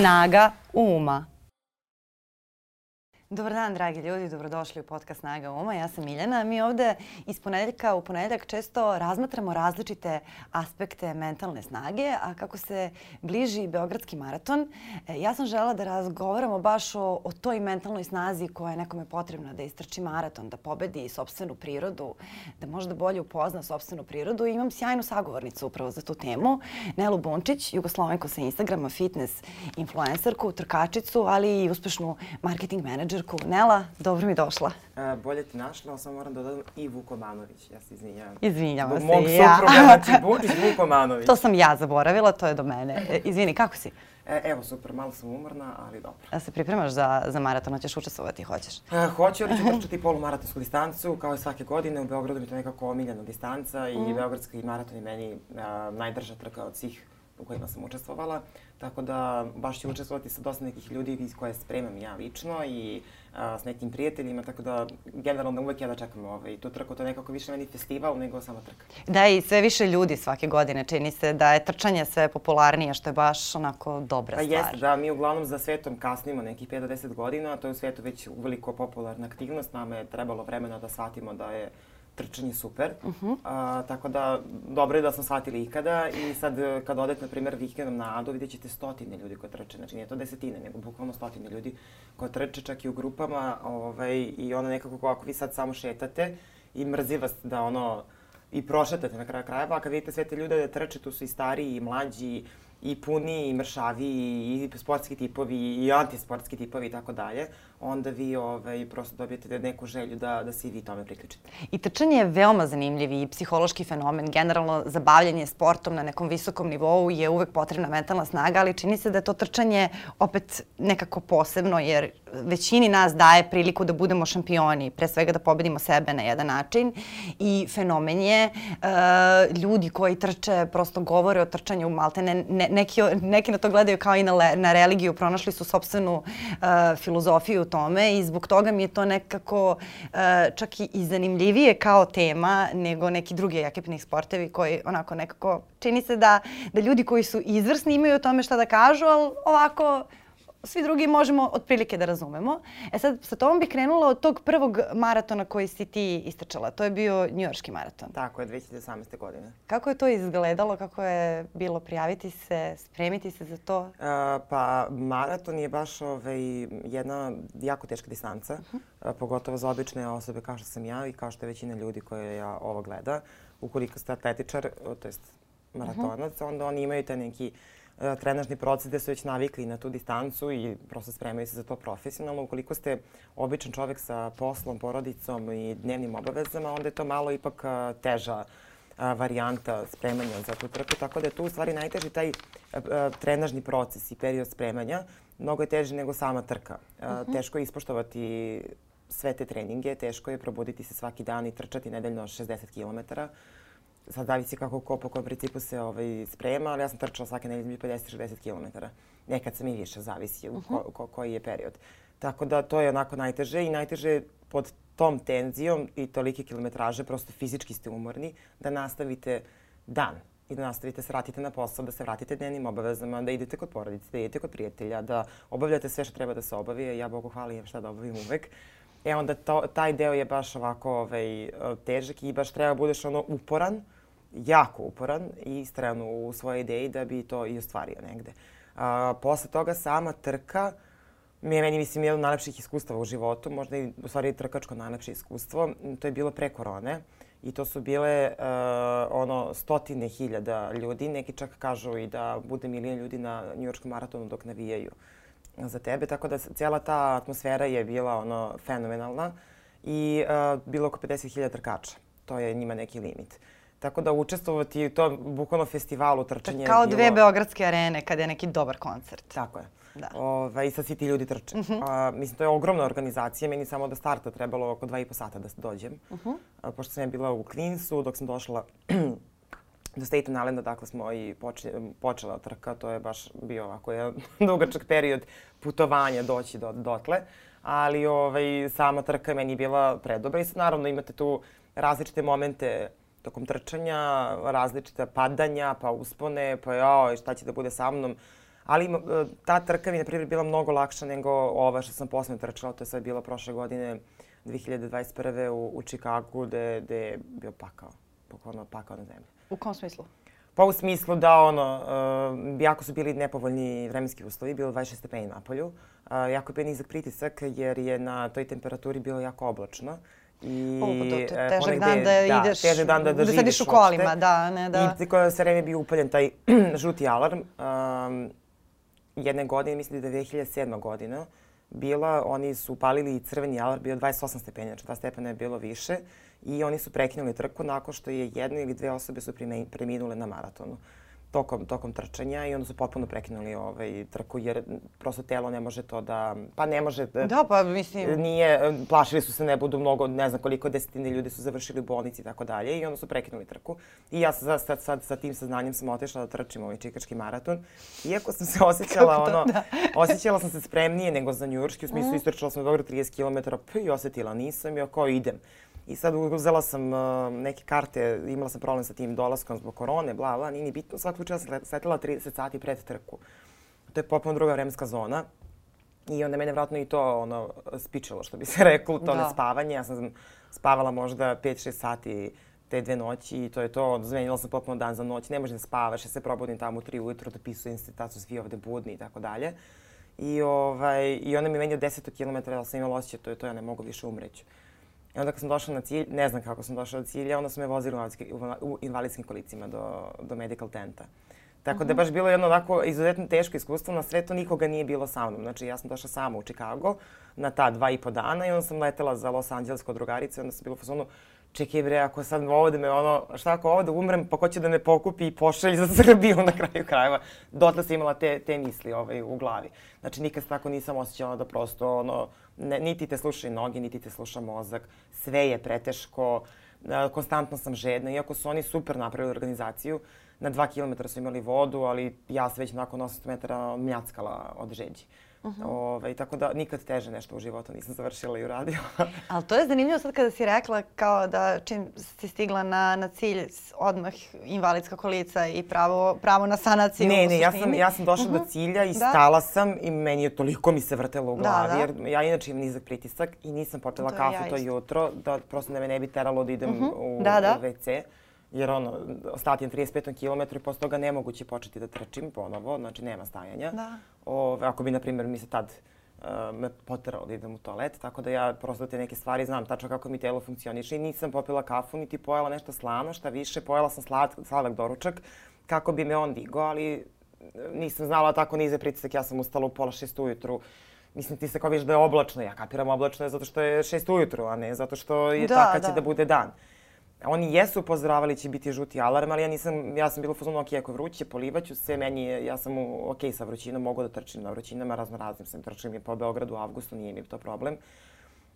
Snaga uma. Dobar dan, dragi ljudi, dobrodošli u podcast Snaga Uma. Ja sam Miljana. Mi ovde iz ponedeljka u ponedeljak često razmatramo različite aspekte mentalne snage, a kako se bliži Beogradski maraton, e, ja sam žela da razgovaramo baš o, o toj mentalnoj snazi koja je nekome potrebna da istrči maraton, da pobedi sobstvenu prirodu, da možda bolje upozna sobstvenu prirodu. I imam sjajnu sagovornicu upravo za tu temu, Nelu Bunčić, jugoslovenku sa Instagrama, fitness influencerku, trkačicu, ali i uspešnu marketing menadžer menadžerku Nela. Dobro mi došla. E, bolje ti našla, ali samo moram da dodam i Vukomanović. Ja se izvinjavam. Izvinjavam se Mog ja. supruga, znači Bučić Vukomanović. to sam ja zaboravila, to je do mene. E, izvini, kako si? E, evo, super, malo sam umorna, ali dobro. Da se pripremaš za, za maraton, hoćeš učestvovati, hoćeš? E, hoću, ali ću trčati polumaratonsku distancu, kao i svake godine. U Beogradu mi to nekako omiljena distanca i mm. Beogradski maraton je meni a, najdrža trka od svih u kojima sam učestvovala. Tako da baš ću učestvovati sa dosta nekih ljudi iz koje spremam ja lično i a, s nekim prijateljima, tako da generalno uvek ja da čekam ovaj, tu trku. To je nekako više meni festival nego sama trka. Da, i sve više ljudi svake godine čini se da je trčanje sve popularnije, što je baš onako dobra pa stvar. Jeste, da, mi uglavnom za svetom kasnimo nekih 5 do 10 godina, to je u svetu već uveliko popularna aktivnost, nama je trebalo vremena da shvatimo da je trčanje super. Uh -huh. a, tako da, dobro je da smo shvatili ikada i sad kad odete, na primjer, vikendom na Ado, vidjet ćete stotine ljudi koje trče. Znači, nije to desetine, nego bukvalno stotine ljudi koje trče čak i u grupama ovaj, i ono nekako ako vi sad samo šetate i mrzi vas da ono i prošetate na kraju krajeva, a kad vidite sve te ljude da trče, tu su i stariji i mlađi, i puni i mršavi i sportski tipovi i antisportski tipovi i tako dalje, onda vi ovaj, prosto dobijete neku želju da, da se i vi tome priključite. I trčanje je veoma zanimljiv i psihološki fenomen. Generalno, zabavljanje sportom na nekom visokom nivou je uvek potrebna mentalna snaga, ali čini se da je to trčanje opet nekako posebno, jer većini nas daje priliku da budemo šampioni, pre svega da pobedimo sebe na jedan način. I fenomen je uh, ljudi koji trče, prosto govore o trčanju, malte ne, ne, neki, neki na to gledaju kao i na, na religiju, pronašli su sobstvenu uh, filozofiju u tome i zbog toga mi je to nekako uh, čak i, zanimljivije kao tema nego neki drugi ekipni sportevi koji onako nekako čini se da, da ljudi koji su izvrsni imaju o tome šta da kažu, ali ovako svi drugi možemo otprilike da razumemo. E sad, sa tobom bih krenula od tog prvog maratona koji si ti istračala. To je bio njujorški maraton. Tako je, 2018. godine. Kako je to izgledalo? Kako je bilo prijaviti se, spremiti se za to? Uh, pa, maraton je baš ovaj, jedna jako teška distanca, uh -huh. uh, pogotovo za obične osobe kao što sam ja i kao što je većina ljudi koje ja ovo gleda. Ukoliko ste atletičar, to jest maratonac, uh -huh. onda oni imaju taj neki E, trenažni proces gde su već navikli na tu distancu i prosto spremaju se za to profesionalno. Ukoliko ste običan čovek sa poslom, porodicom i dnevnim obavezama, onda je to malo ipak e, teža e, varijanta spremanja za tu trku. Tako da je tu u stvari najteži taj trenažni proces i period spremanja. Mnogo je teži nego sama trka. Uh -huh. Teško je ispoštovati sve te treninge, teško je probuditi se svaki dan i trčati nedeljno 60 km sad zavisi kako ko po kojem principu se ovaj, sprema, ali ja sam trčala svake nedelje 50-60 km. Nekad sam i više, zavisi uh -huh. ko, ko, koji je period. Tako da to je onako najteže i najteže pod tom tenzijom i tolike kilometraže, prosto fizički ste umorni, da nastavite dan i da nastavite se vratite na posao, da se vratite dnevnim obavezama, da idete kod porodice, da idete kod prijatelja, da obavljate sve što treba da se obavi. Ja, Bogu hvali, imam šta da obavim uvek. E onda to, taj deo je baš ovako ovaj, težak i baš treba da budeš ono uporan, jako uporan i istrajan u svojoj ideji da bi to i ostvario negde. A, posle toga sama trka mi je meni, mislim, jedno od najlepših iskustava u životu, možda i u stvari trkačko najlepše iskustvo. To je bilo pre korone i to su bile uh, ono stotine hiljada ljudi, neki čak kažu i da bude milijon ljudi na njujorškom maratonu dok navijaju za tebe, tako da cijela ta atmosfera je bila ono fenomenalna i uh, bilo oko 50.000 trkača. To je njima neki limit. Uh, Tako da učestvovati u tom bukvalno festivalu trčanja Kao bilo... dve beogradske arene kada je neki dobar koncert. Tako je. Da. Ove, I sad svi ti ljudi trče. Uh -huh. A, mislim, to je ogromna organizacija. Meni samo do starta trebalo oko dva i po sata da dođem. Uh -huh. A, pošto sam ja bila u Queensu, dok sam došla do Staten Islanda, dakle smo i počela, počela trka. To je baš bio ovako jedan dugačak period putovanja doći do, dotle. Ali ovaj, sama trka meni je bila predobra i sad naravno imate tu različite momente tokom trčanja, različita padanja, pa uspone, pa jao, šta će da bude sa mnom. Ali e, ta trka mi je, na primjer, bila mnogo lakša nego ova što sam posle trčala. To je sad bilo prošle godine, 2021. u, u Čikagu, gde, gde je bio pakao. Pokorno pakao na zemlji. U kom smislu? Pa u smislu da ono, uh, jako su bili nepovoljni vremenski uslovi, bilo 26 stepeni na polju. Uh, jako je bio nizak pritisak jer je na toj temperaturi bilo jako oblačno. I, o, pa to, je težak dan da, da ideš, težak dan da, da, da sediš u kolima, da, ne da. I koja se vreme bio upaljen taj žuti alarm. Um, jedne godine, mislim da je 2007. godina, bila, oni su upalili i crveni alarm, bio 28 stepenja, znači 2 stepena je bilo više i oni su prekinuli trku nakon što je jedna ili dve osobe su preminule na maratonu tokom, tokom trčanja i onda su potpuno prekinuli ovaj, trku jer prosto telo ne može to da, pa ne može da, da pa mislim, nije, plašili su se ne budu mnogo, ne znam koliko desetine ljudi su završili u bolnici i tako dalje i onda su prekinuli trku. I ja sad, sad, sad sa tim saznanjem sam otešla da trčim ovaj čikački maraton. Iako sam se osjećala, ono, da. osjećala sam se spremnije nego za njurški, u smislu mm. istrčala sam dobro 30 km, pa i osetila nisam i ako idem. I sad uzela sam uh, neke karte, imala sam problem sa tim dolaskom zbog korone, bla, bla, nije ni bitno. Svak slučaja sam sletela 30 sati pred trku. To je potpuno druga vremenska zona. I onda mene vratno i to ono, spičalo, što bi se reklo, to da. nespavanje. Ja sam spavala možda 5-6 sati te dve noći i to je to. Zmenila sam potpuno dan za noć. Ne možem da spavaš, ja se probudim tamo u 3 ujutro, dopisujem institutaciju, svi ovde budni i tako dalje. I, ovaj, I onda mi meni od 10 km, ali sam imala osjećaj, to je to, ja ne mogu više umreći. I onda kad sam došla na cilj, ne znam kako sam došla do cilja, onda su me vozili u invalidskim kolicima do, do medical tenta. Tako da je baš bilo jedno onako izuzetno teško iskustvo, na sretu nikoga nije bilo sa mnom. Znači ja sam došla sama u Chicago na ta dva i po dana i onda sam letela za Los Angeles kod drugarice i onda sam bila u fazonu čekaj bre, ako sad ovde me ono, šta ako ovde umrem, pa ko će da me pokupi i pošalji za Srbiju na kraju krajeva. Dotle sam imala te, te misli ovaj, u glavi. Znači nikad tako nisam osjećala da prosto ono, ne, niti te slušaju noge, niti te sluša mozak. Sve je preteško, e, konstantno sam žedna, iako su oni super napravili organizaciju. Na dva kilometra su imali vodu, ali ja se već nakon 800 metara mljackala od žeđi. Uh -huh. Ove, ovaj, tako da nikad teže nešto u životu nisam završila i uradila. Ali to je zanimljivo sad kada si rekla kao da čim si stigla na, na cilj odmah invalidska kolica i pravo, pravo na sanaciju. Ne, ne, ja sam, ja sam došla uh -huh. do mhm. cilja i da. stala sam i meni je toliko mi se vrtelo u da, glavi. Da, da. Jer ja inače imam nizak pritisak i nisam popila kafu ja to jutro da prosto da me ne bi teralo da idem uh mhm. -huh. u, da, da. u WC jer ono, stati na 35 km i posle toga nemoguće početi da trčim ponovo, znači nema stajanja. Da. Ove, ako bi, na primjer, mi se tad me poteralo da idem u toalet, tako da ja prosto te neke stvari znam tačno kako mi telo funkcioniše i nisam popila kafu, niti pojela nešto slano, šta više, pojela sam slad, sladak doručak kako bi me on digao, ali nisam znala tako nize pritisak, ja sam ustala u pola šest ujutru, Mislim, ti se kao viš da je oblačno, ja kapiram oblačno je zato što je šest ujutru, a ne zato što je da, takav da. će da bude dan. Oni jesu upozoravali će biti žuti alarm, ali ja nisam, ja sam bila u fazonu, ok, ako je vruće, polivaću se, meni ja sam u, ok sa vrućinom, mogu da trčim na vrućinama, razno raznim sam trčim je po Beogradu u avgustu, nije mi to problem.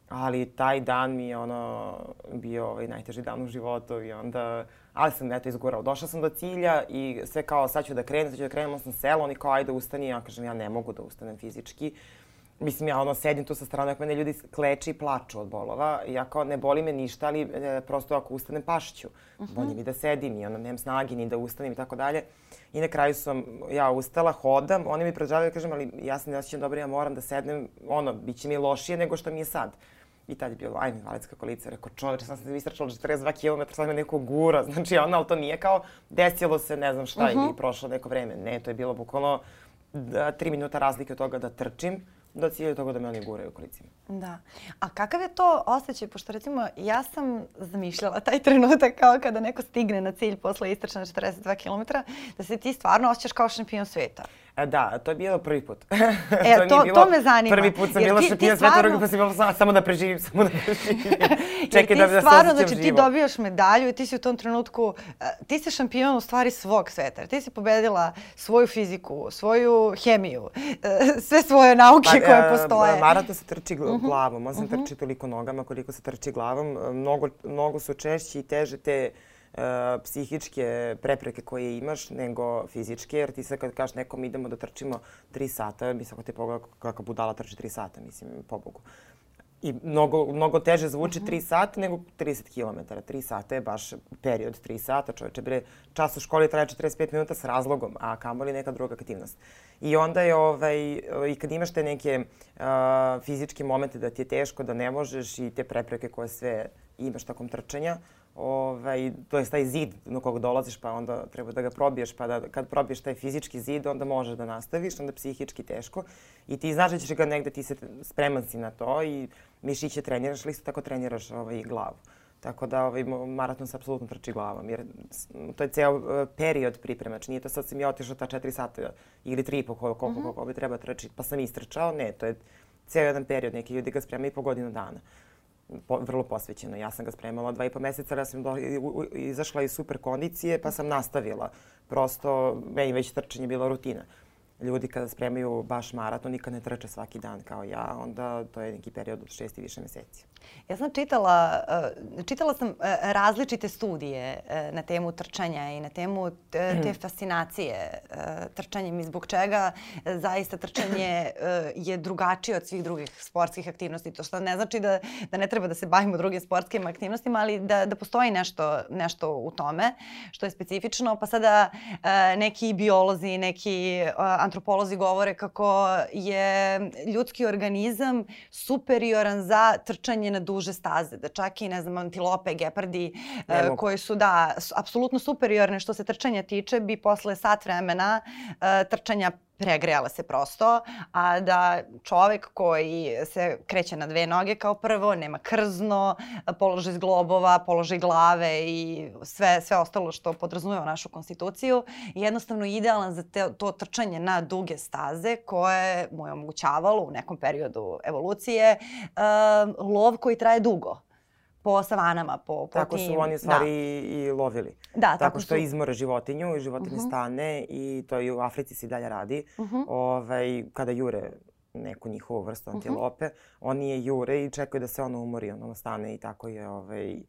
Ali taj dan mi je ono bio ovaj najteži dan u životu i onda, ali sam eto izgurao. Došla sam do cilja i sve kao sad ću da krenem, sad ću da krenem, sam selo, oni kao ajde ustani, ja kažem ja ne mogu da ustanem fizički. Mislim, ja ono sedim tu sa strane, ako mene ljudi kleče i plaču od bolova. Ja kao, ne boli me ništa, ali e, prosto ako ustanem pašću. Uh -huh. Bolje mi da sedim i ono, nemam snagi ni da ustanem i tako dalje. I na kraju sam ja ustala, hodam, oni mi pređavaju, kažem, ali ja se ne osjećam dobro, ja moram da sednem, ono, bit će mi lošije nego što mi je sad. I tad je bilo, ajme, invalidska kolica. Rekao, čoveče, sam se istračala 42 km, sad me neko gura. Znači, ono, ali to nije kao desilo se, ne znam šta, uh -huh. ili prošlo neko vreme. Ne, to je bilo bukvalno da, tri minuta razlike od toga da trčim do cilja toga da me oni guraju kolicima. Da. A kakav je to osjećaj? Pošto recimo ja sam zamišljala taj trenutak kao kada neko stigne na cilj posle istračna 42 km, da se ti stvarno osjećaš kao šampion sveta. E, da, to je bilo prvi put. E, to, to, to me zanima. Prvi put sam bila šampion sveta, drugi put sam bila samo da preživim, samo da preživim. Čekaj da, da stvarno, znači ti dobijaš medalju i ti si u tom trenutku, uh, ti si šampion u stvari svog sveta. Ti si pobedila svoju fiziku, svoju hemiju, uh, sve svoje nauke pa, koje postoje. Maraton se trči mhm. glavom, on se mhm. trči toliko nogama koliko se trči glavom. Mnogo, mnogo su češći i teže te E, psihičke prepreke koje imaš nego fizičke, jer ti sad kad kažeš nekom idemo da trčimo 3 sata, mislim ako te pogleda kakva budala trči 3 sata, mislim, pobogu. I mnogo, mnogo teže zvuči 3 sata nego 30 km. 3 sata je baš period 3 sata. Čoveče, bre, čas u školi traje 45 minuta s razlogom, a kamoli neka druga aktivnost. I onda je, ovaj, i kad imaš te neke uh, fizičke momente da ti je teško, da ne možeš i te prepreke koje sve imaš tokom trčanja, ovaj, to je taj zid na kog dolaziš pa onda treba da ga probiješ pa da kad probiješ taj fizički zid onda možeš da nastaviš, onda psihički teško i ti znaš da ćeš ga negde, ti se spreman si na to i mišiće treniraš, ali isto tako treniraš ovaj, glavu. Tako da ovaj, maraton se apsolutno trči glavom, jer to je ceo uh, period pripreme. Znači nije to sad sam ja otišao ta četiri sata ili tri i po koliko, koliko, mhm. koliko bi treba trči, pa sam istrčao. Ne, to je ceo jedan period. Neki ljudi ga spremaju po godinu dana po, vrlo posvećeno. Ja sam ga spremala dva i po meseca, ja sam do, izašla iz super kondicije, pa sam nastavila. Prosto, meni već trčanje bila rutina ljudi kada spremaju baš maraton nikad ne trče svaki dan kao ja, onda to je neki period od šest i više meseci. Ja sam čitala, eh, čitala sam eh, različite studije eh, na temu trčanja i na temu te, te fascinacije trčanjem i zbog čega zaista trčanje je drugačije od svih drugih sportskih aktivnosti. To što ne znači da, da ne treba da se bavimo drugim sportskim aktivnostima, ali da, da postoji nešto, nešto u tome što je specifično. Pa sada neki biolozi, neki antropolozi govore kako je ljudski organizam superioran za trčanje na duže staze. Da čak i, ne znam, antilope, gepardi, uh, koji su, da, apsolutno superiorne što se trčanja tiče, bi posle sat vremena uh, trčanja pregrejala se prosto, a da čovek koji se kreće na dve noge kao prvo, nema krzno, položaj zglobova, položaj glave i sve, sve ostalo što podrazumeva našu konstituciju, jednostavno idealan za te, to trčanje na duge staze koje mu je omogućavalo u nekom periodu evolucije uh, lov koji traje dugo po savanama, po, po tako tim. Tako su oni stvari da. i lovili. Da, tako, tako što su... izmore životinju i životinje uh mhm. -huh. stane i to i u Africi se i dalje radi. Uh mhm. -huh. ovaj, kada jure neku njihovu vrstu mhm. antilope, uh -huh. oni je jure i čekaju da se ono umori, ono stane i tako je ovaj,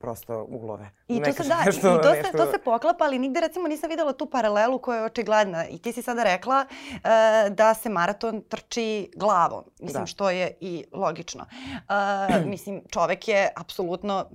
prosto uglove. I to se da, nešto, i to, nešto... se, to se poklapa, ali nigde recimo nisam videla tu paralelu koja je očigledna. I ti si sada rekla uh, da se maraton trči glavom. Mislim, da. što je i logično. Uh, mislim, čovek je apsolutno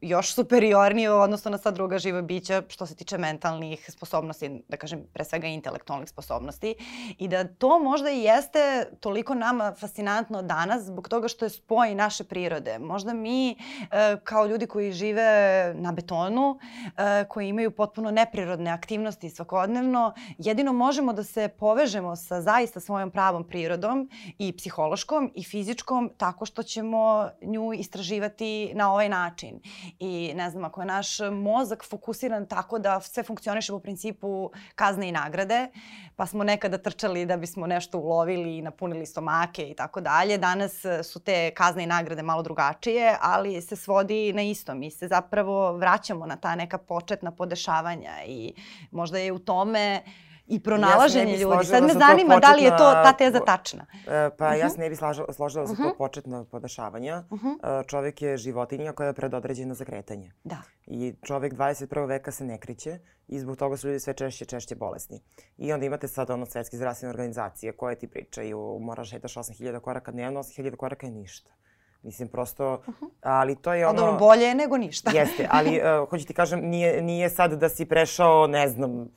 još superiorniji odnosno na sva druga živa bića što se tiče mentalnih sposobnosti, da kažem, pre svega intelektualnih sposobnosti. I da to možda i jeste toliko nama fascinantno danas zbog toga što je spoj naše prirode. Možda mi uh, kao ljudi koji žive na betonu, e, koji imaju potpuno neprirodne aktivnosti svakodnevno, jedino možemo da se povežemo sa zaista svojom pravom prirodom i psihološkom i fizičkom tako što ćemo nju istraživati na ovaj način. I ne znam, ako je naš mozak fokusiran tako da sve funkcioniše po principu kazne i nagrade, pa smo nekada trčali da bismo nešto ulovili i napunili stomake i tako dalje. Danas su te kazne i nagrade malo drugačije, ali se svodi na isto. Mi se zapravo vraćamo na ta neka početna podešavanja i možda je u tome i pronalaženje ja ljudi. Sad me zanima početna, da li je to ta teza tačna. E, pa uh -huh. ja se ne bih slažila, složila za uh -huh. to mhm. početno podešavanja. Uh -huh. Čovek je životinja koja je predodređena za kretanje. Da. I čovek 21. veka se ne kriće i zbog toga su ljudi sve češće češće bolesni. I onda imate sad ono svetske zdravstvene organizacije koje ti pričaju moraš šetaš 8000 koraka dnevno, 8000 koraka je ništa. Mislim, prosto, uh -huh. ali to je ono... Dobro, bolje je nego ništa. Jeste, ali uh, hoću ti kažem, nije, nije sad da si prešao, ne znam,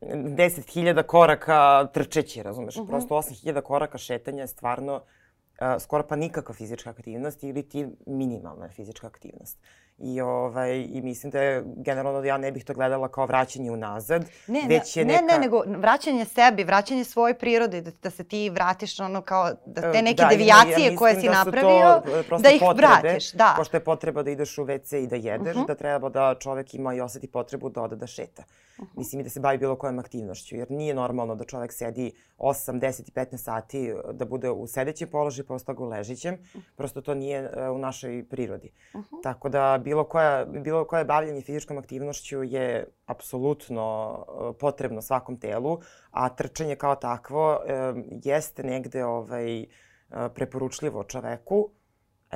10.000 koraka trčeći, razumeš? Uh -huh. Prosto 8.000 koraka šetanja je stvarno uh, skoro pa nikakva fizička aktivnost ili ti minimalna fizička aktivnost. I, ovaj, I mislim da je generalno da ja ne bih to gledala kao vraćanje unazad. Ne, već je ne, neka... ne, nego vraćanje sebi, vraćanje svoje prirode, da, da se ti vratiš ono kao, da te neke da, devijacije ja, koje si da napravio, da ih potrebe, vratiš. Da. Pošto je potreba da ideš u WC i da jedeš, uh -huh. da treba da čovek ima i oseti potrebu da ode da šeta. Uh -huh. Mislim i da se bavi bilo kojom aktivnošću, jer nije normalno da čovek sedi 8, 10 i 15 sati, da bude u sedećem položaju, toga u ležićem. -huh. Prosto to nije uh, u našoj prirodi. Uh -huh. Tako da bilo, koja, bilo koje bavljanje fizičkom aktivnošću je apsolutno uh, potrebno svakom telu, a trčanje kao takvo uh, jeste negde ovaj, uh, preporučljivo čoveku,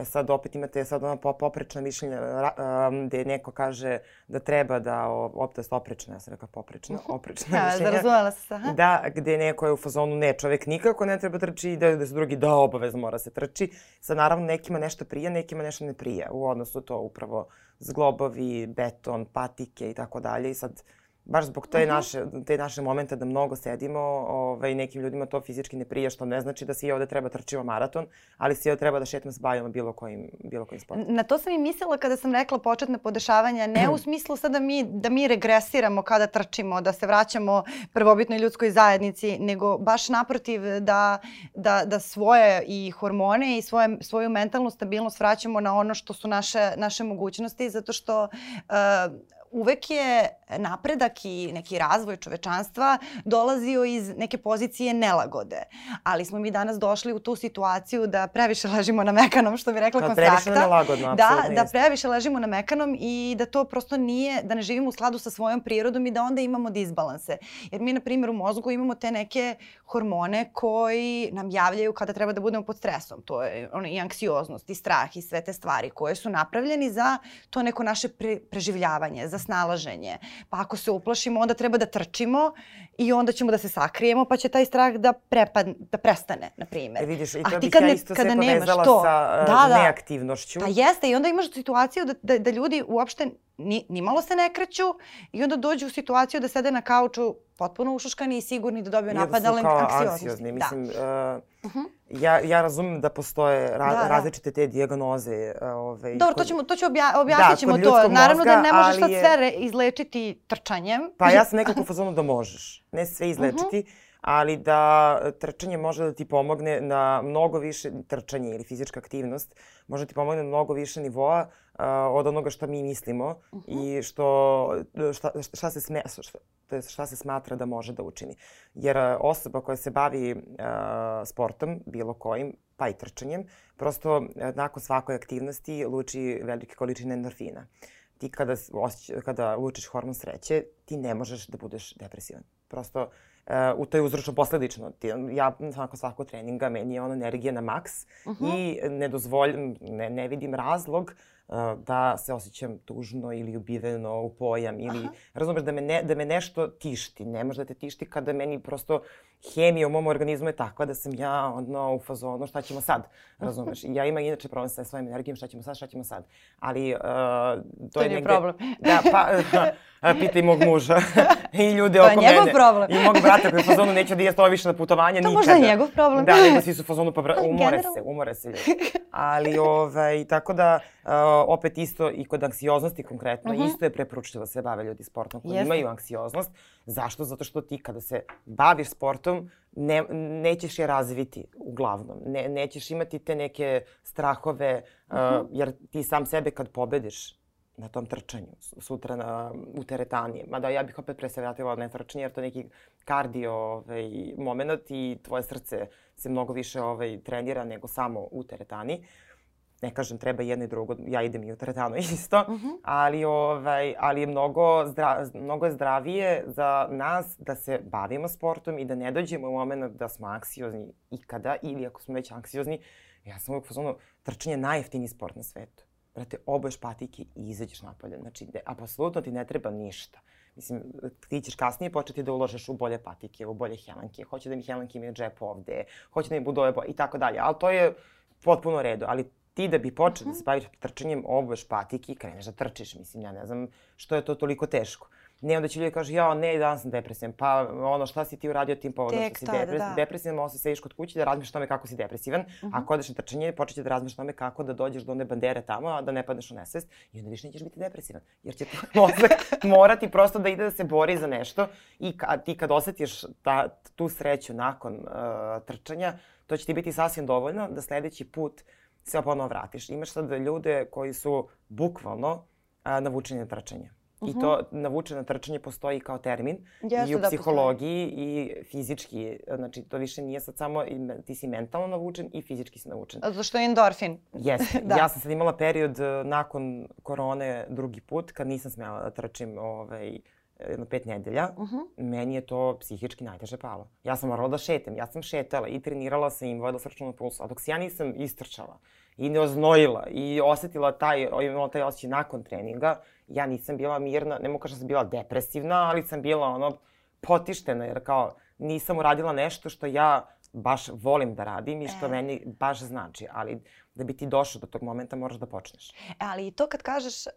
E sad opet imate sad ona poprečna mišljenja um, gde neko kaže da treba da, opet oprečna, ja sam rekla poprečna, oprečna ja, mišljenja. Zarazumela se, aha. Da, gde neko je u fazonu ne, čovek nikako ne treba trči i da, da se drugi da obavezno mora se trči. Sad naravno nekima nešto prija, nekima nešto ne prija. U odnosu to upravo zglobovi, beton, patike i tako dalje. I sad baš zbog te, uh -huh. naše, te naše momente da mnogo sedimo, ovaj, nekim ljudima to fizički ne prija, što ne znači da svi ovde treba trčimo maraton, ali svi ovde treba da šetamo se bavimo bilo kojim, bilo kojim sportom. Na to sam i mislila kada sam rekla početne podešavanja, ne u smislu sad da mi, da mi regresiramo kada trčimo, da se vraćamo prvobitnoj ljudskoj zajednici, nego baš naprotiv da, da, da svoje i hormone i svoje, svoju mentalnu stabilnost vraćamo na ono što su naše, naše mogućnosti, zato što uh, uvek je napredak i neki razvoj čovečanstva dolazio iz neke pozicije nelagode. Ali smo mi danas došli u tu situaciju da previše ležimo na mekanom, što bi rekla da, konstrakta. Previše nelagodno, Da, da previše ležimo na mekanom i da to prosto nije, da ne živimo u skladu sa svojom prirodom i da onda imamo disbalanse. Jer mi, na primjer, u mozgu imamo te neke hormone koji nam javljaju kada treba da budemo pod stresom. To je ono, i anksioznost, i strah, i sve te stvari koje su napravljeni za to neko naše pre, preživljavanje, za snalaženje. Pa ako se uplašimo, onda treba da trčimo i onda ćemo da se sakrijemo, pa će taj strah da, prepad, da prestane, na primjer. E vidiš, i to A bih ja isto kada sve povezala to, sa uh, da, da. neaktivnošću. Pa jeste, i onda imaš situaciju da, da, da ljudi uopšte ni, ni malo se ne kreću i onda dođu u situaciju da sede na kauču potpuno ušuškani i sigurni da dobiju napad ali anksiozni. Da. Mislim, da. uh, uh -huh. Ja, ja razumem da postoje ra da, da. različite te dijagnoze. Uh, ovaj, Dobro, kod... to, ćemo, to ću obja objasnit da, ćemo to. Naravno da ne možeš sad je... sve izlečiti trčanjem. Pa ja sam nekako fazonu da možeš. Ne sve izlečiti. Uh -huh ali da trčanje može da ti pomogne na mnogo više, trčanje ili fizička aktivnost, može da ti pomogne na mnogo više nivoa uh, od onoga što mi mislimo uh -huh. i što, šta, šta, se sme, šta, to je šta se smatra da može da učini. Jer osoba koja se bavi uh, sportom, bilo kojim, pa i trčanjem, prosto nakon svakoj aktivnosti luči velike količine endorfina. Ti kada, osjeć, kada lučiš hormon sreće, ti ne možeš da budeš depresivan. Prosto u to je uzročno posledično. Ja nakon svakog treninga meni je ona energija na maks uh -huh. i ne dozvoljam, ne, ne vidim razlog uh, da se osjećam tužno ili ubiveno u pojam ili Aha. razumeš da me, ne, da me nešto tišti. Ne može da te tišti kada meni prosto hemija u mom organizmu je takva da sam ja ono u fazonu šta ćemo sad, razumeš? Ja imam inače problem sa svojim energijom šta ćemo sad, šta ćemo sad. Ali uh, to, to je negde... problem. Da, pa, uh, pitaj mog muža i ljude oko mene. To je njegov problem. I mog brata koji je u fazonu neće da ide to više na putovanje to nikada. To možda je njegov problem. Da, nego svi su u fazonu pa umore se, umore se ljudi. Ali ovaj, tako da uh, opet isto i kod anksioznosti konkretno, uh mhm. -huh. isto je preporučljivo da se bave ljudi sportom koji Jeste. imaju anksioznost. Zašto? Zato što ti kada se baviš sportom, ne, nećeš je razviti uglavnom. Ne, nećeš imati te neke strahove, uh -huh. uh, jer ti sam sebe kad pobediš na tom trčanju sutra na, u teretani. Mada ja bih opet pre se vratila na trčanje jer to je neki kardio ovaj, moment i tvoje srce se mnogo više ovaj, trenira nego samo u teretani. Ne kažem treba jedno i drugo, ja idem i u teretanu isto, uh -huh. ali, ovaj, ali je mnogo, zdra, mnogo je zdravije za nas da se bavimo sportom i da ne dođemo u moment da smo anksiozni ikada ili ako smo već anksiozni, ja sam uvijek fazonu, trčanje je najjeftiniji sport na svetu brate, oboješ patike i izađeš napolje. Znači, de, apsolutno ti ne treba ništa. Mislim, ti ćeš kasnije početi da uložeš u bolje patike, u bolje helanke. Hoće da mi helanke imaju džep ovde, hoće da mi budu ove i tako dalje. Ali to je potpuno redu. Ali ti da bi počeo uh -huh. da se baviš trčanjem, obuješ patike i kreneš da trčiš. Mislim, ja ne znam što je to toliko teško. Ne, onda će ljudi kažu, ja, ne, danas sam depresivan. Pa, ono, šta si ti uradio tim povodom što si depres, da. depresivan, možda se sediš kod kuće da razmišljaš tome kako si depresivan. Uh -huh. Ako odeš na trčanje, počet će da razmišljaš tome kako da dođeš do one bandere tamo, a da ne padneš u nesvest i onda više nećeš biti depresivan. Jer će tvoj mozak morati prosto da ide da se bori za nešto i ka, ti kad osetiš ta, tu sreću nakon uh, trčanja, to će ti biti sasvim dovoljno da sledeći put se ponovo vratiš. Imaš sad ljude koji su bukvalno uh, navučeni na trčanje. Uh -huh. I to mhm. navučeno trčanje postoji kao termin Jeste i u da psihologiji postoji. i fizički. Znači, to više nije sad samo, ti si mentalno navučen i fizički si navučen. Zato što je endorfin. Jeste. da. Ja sam sad imala period e, nakon korone drugi put, kad nisam smela da trčim ovaj, jedno pet nedelja, uh -huh. meni je to psihički najteže palo. Ja sam morala da šetam, ja sam šetala i trenirala sam im vojila srčanu pulsu, a dok se ja nisam istrčala i ne oznojila i osetila taj, imala taj osjećaj nakon treninga, ja nisam bila mirna, ne mogu kažem da sam bila depresivna, ali sam bila ono potištena jer kao nisam uradila nešto što ja baš volim da radim i što e. meni baš znači, ali da bi ti došao do tog momenta moraš da počneš. E, ali i to kad kažeš uh,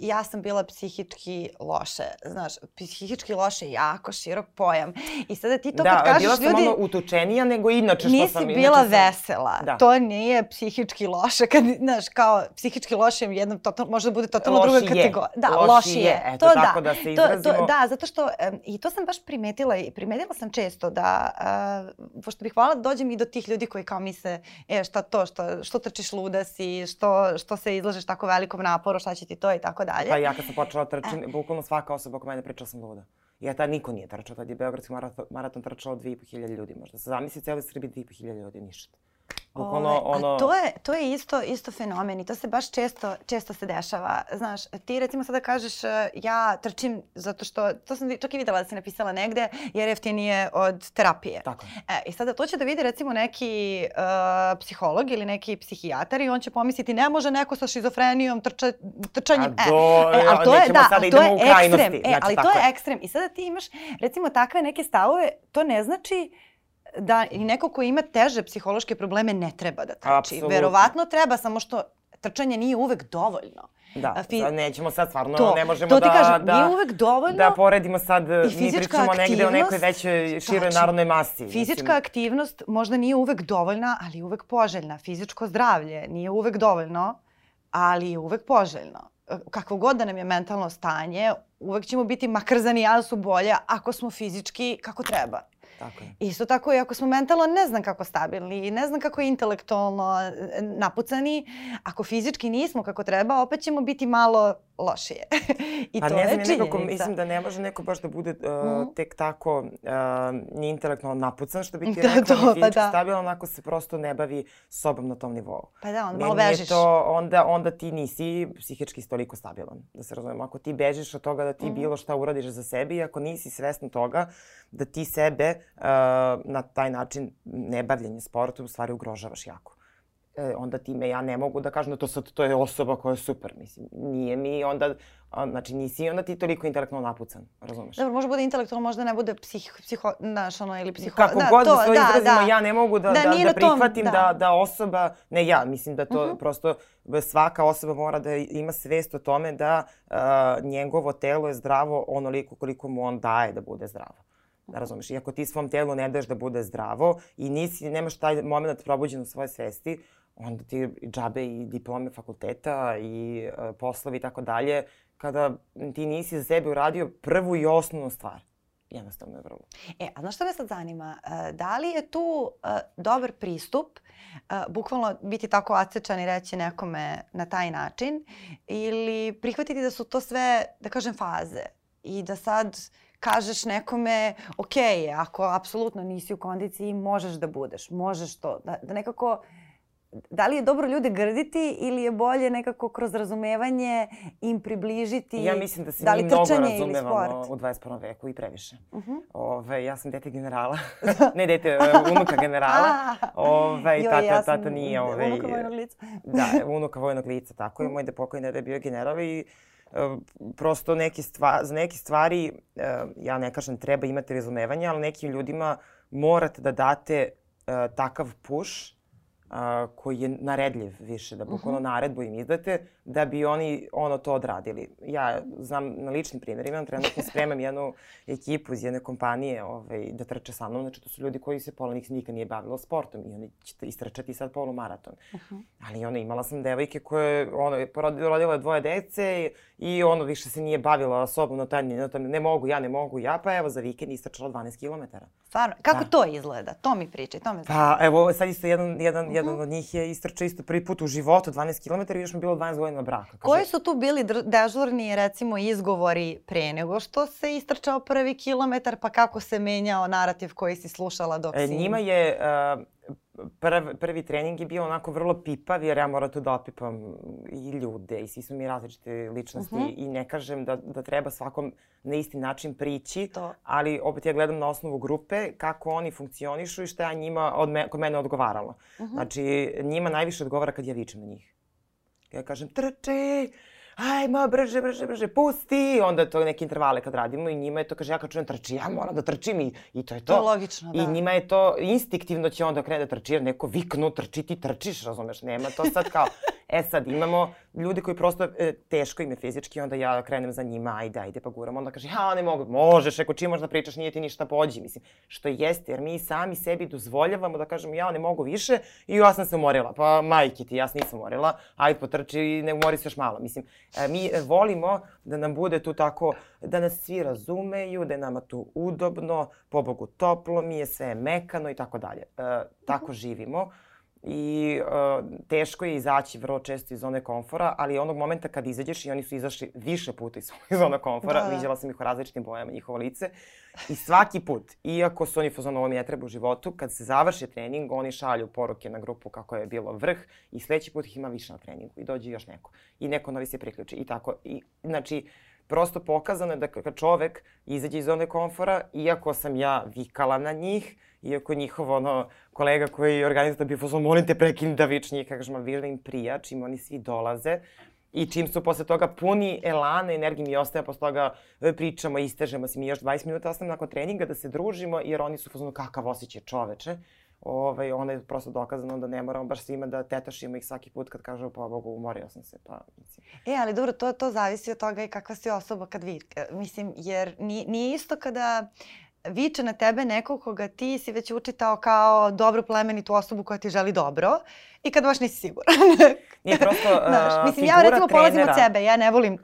ja sam bila psihički loše, znaš, psihički loše je jako širok pojam. I sada ti to da, kad kažeš ljudi... Da, bila sam ono utučenija nego inače što sam... Nisi bila sam... vesela. Da. To nije psihički loše. Kad, znaš, kao psihički loše je jednom total, može da bude totalno loši druga kategorija. Da, loši, loši je. je. Eto, to tako da, da se izrazimo. To, to, da, zato što, um, i to sam baš primetila i primetila sam često da, uh, pošto bih hvala da dođem i do tih ljudi koji kao misle, e, šta to, što što trčiš luda si, što, što se izlažeš tako velikom naporu, šta će ti to i tako dalje. Pa ja kad sam počela da trčim, e. bukvalno svaka osoba oko mene pričala sam luda. Ja tad niko nije trčao, tad je Beogradski maraton, maraton trčao 2500 ljudi možda. Zamisli cijeli Srbiji 2500 ljudi, ništa. Bukvalno Ove, ono... A to je, to je isto, isto fenomen i to se baš često, često se dešava. Znaš, ti recimo sada kažeš e, ja trčim zato što, to sam čak i videla da si napisala negde, jer jeftinije od terapije. Tako. E, I sada to će da vidi recimo neki uh, psiholog ili neki psihijatar i on će pomisliti ne može neko sa šizofrenijom trča, trčanjem. A do, e, e, ali to je, da, to je ekstrem. E, znači, ali to je ekstrem. I sada ti imaš recimo takve neke stavove, to ne znači da i neko ko ima teže psihološke probleme ne treba da trči. Absolutno. Verovatno treba, samo što trčanje nije uvek dovoljno. Da, Fi... sad nećemo sad stvarno, to, ne možemo to ti da, kažem, da, nije uvek dovoljno. da poredimo sad, mi pričamo negde o nekoj većoj, široj znači, narodnoj masi. Fizička mislim. aktivnost možda nije uvek dovoljna, ali je uvek poželjna. Fizičko zdravlje nije uvek dovoljno, ali je uvek poželjno. Kakvo god da nam je mentalno stanje, uvek ćemo biti makar za nijansu bolje ako smo fizički kako treba. Tako je. Isto tako i ako smo mentalno ne znam kako stabilni i ne znam kako intelektualno e, napucani, ako fizički nismo kako treba, opet ćemo biti malo lošije. I pa to ne znam, je činjenica. Nekako, mislim da ne može neko baš da bude uh, mm. tek tako uh, ni intelektualno napucan, što bi ti da, to, ni fizički pa da. stabilan, ako se prosto ne bavi sobom na tom nivou. Pa da, onda malo bežiš. To, onda, onda ti nisi psihički toliko stabilan, da se razumemo. Ako ti bežiš od toga da ti mm. bilo šta uradiš za sebe i ako nisi svestan toga da ti sebe uh, na taj način nebavljanje sportom u stvari ugrožavaš jako e, onda time ja ne mogu da kažem da to sad to je osoba koja je super, mislim. Nije mi onda, a, znači nisi onda ti toliko intelektualno napucan, razumeš? Dobro, može bude intelektualno, možda ne bude psih, psiho, znaš, ono, ili psiho... Kako da, god to, da to da, izrazimo, da. ja ne mogu da, da, da, da prihvatim tom, da. da, da osoba, ne ja, mislim da to uh mhm. -huh. prosto svaka osoba mora da ima svest o tome da uh, njegovo telo je zdravo onoliko koliko mu on daje da bude zdravo. Da razumeš, i ako ti svom telu ne daš da bude zdravo i nisi, nemaš taj moment probuđen u svoje svesti, onda ti džabe i diplome fakulteta i uh, poslovi i tako dalje, kada ti nisi za sebe uradio prvu i osnovnu stvar. Jednostavno je vrlo. E, a znaš šta me sad zanima? Uh, da li je tu uh, dobar pristup, uh, bukvalno biti tako acečan i reći nekome na taj način, ili prihvatiti da su to sve, da kažem, faze i da sad kažeš nekome, ok, ako apsolutno nisi u kondiciji, možeš da budeš, možeš to, da, da nekako da li je dobro ljude grditi ili je bolje nekako kroz razumevanje im približiti Ja mislim da se da mi mnogo razumevamo u 21. veku i previše. Uh -huh. Ove, ja sam dete generala. ne dete, e, unuka generala. Ove, tata, ja tata nije... Ove, unuka vojnog lica. da, unuka vojnog lica, tako je. Moj da pokojni da je bio general i prosto neke stvari, za neke stvari, ja ne kažem treba imati razumevanje, ali nekim ljudima morate da date uh, takav push a, koji je naredljiv više, da bukvalno uh mhm. -huh. naredbu im izdate, da bi oni ono to odradili. Ja znam na ličnim primjerima, trenutno spremam jednu ekipu iz jedne kompanije ovaj, da trče sa mnom, znači to su ljudi koji se pola njih nikad nije bavilo sportom i oni će istrčati sad polumaraton. Uh mhm. -huh. Ali ono, imala sam devojke koje, ono, rodila dvoje dece i ono više se nije bavila sobom na taj, na taj, ne mogu, ja ne mogu, ja, pa evo za vikend istrčala 12 km. Stvarno, kako da. to izgleda? To mi pričaj, to me znam. Pa evo, sad isto jedan, jedan, uh -huh. jedan od njih je istrčao isto prvi put u životu 12 km i još mi bilo 12 godina braka. Kaže, Koji su tu bili dežurni, recimo, izgovori pre nego što se istrčao prvi kilometar, pa kako se menjao narativ koji si slušala dok e, si... Njima je uh, prv, prvi trening je bio onako vrlo pipav jer ja moram tu da opipam i ljude i svi smo mi različite ličnosti uh mhm. -huh. i ne kažem da, da treba svakom na isti način prići, to. ali opet ja gledam na osnovu grupe kako oni funkcionišu i šta ja njima od me, kod mene odgovaralo. Uh mhm. -huh. Znači, njima najviše odgovara kad ja vičem na njih. Ja kažem, trči, ajmo, brže, brže, brže, pusti. Onda to neke intervale kad radimo i njima je to, kaže, ja kad čujem trči, ja moram da trčim i, i to je to. To je logično, da. I njima je to, instiktivno će onda krene da trči, jer neko viknu, trči, ti trčiš, razumeš, nema to sad kao, E sad, imamo ljudi koji prosto e, teško im je fizički, onda ja krenem za njima, ajde, ajde, pa guram. Onda kaže, ja ne mogu, možeš, ako čim možda pričaš, nije ti ništa pođi. Mislim, što jeste, jer mi sami sebi dozvoljavamo da kažemo, ja ne mogu više i ja sam se umorila. Pa majke ti, ja se nisam umorila, ajde potrči i ne umori se još malo. Mislim, e, mi volimo da nam bude tu tako, da nas svi razumeju, da je nama tu udobno, pobogu toplo mi je, sve mekano i tako dalje. E, tako živimo i uh, teško je izaći vrlo često iz zone komfora, ali onog momenta kad izađeš i oni su izašli više puta iz zone komfora, da, da. vidjela sam ih u različitim bojama, njihovo lice, i svaki put, iako su oni fazon ovo mi ne treba u životu, kad se završi trening, oni šalju poruke na grupu kako je bilo vrh i sledeći put ih ima više na treningu i dođe još neko. I neko novi se priključi i tako. I, znači, prosto pokazano je da kad čovek izađe iz zone komfora, iako sam ja vikala na njih, iako njihov ono, kolega koji organizuje da bi fuzon, molim te prekini da vič njih, kažem, vi da im prija, čim oni svi dolaze. I čim su posle toga puni elana, energije mi ostaje, posle toga e, pričamo, istežemo se mi još 20 minuta, ostavimo nakon treninga da se družimo, jer oni su fuzonu kakav osjećaj čoveče. Ovaj, onda je prosto dokazano da ne moramo baš svima da tetašimo ih svaki put kad kažu pa Bogu umorio sam se. Pa, mislim. E, ali dobro, to, to zavisi od toga i kakva si osoba kad vi, mislim, jer nije, nije isto kada viče na tebe neko koga ti si već učitao kao dobru plemenitu osobu koja ti želi dobro i kad baš nisi siguran. Nije prosto uh, Znaš, mislim, ja recimo trenera. polazim od sebe, ja ne volim uh,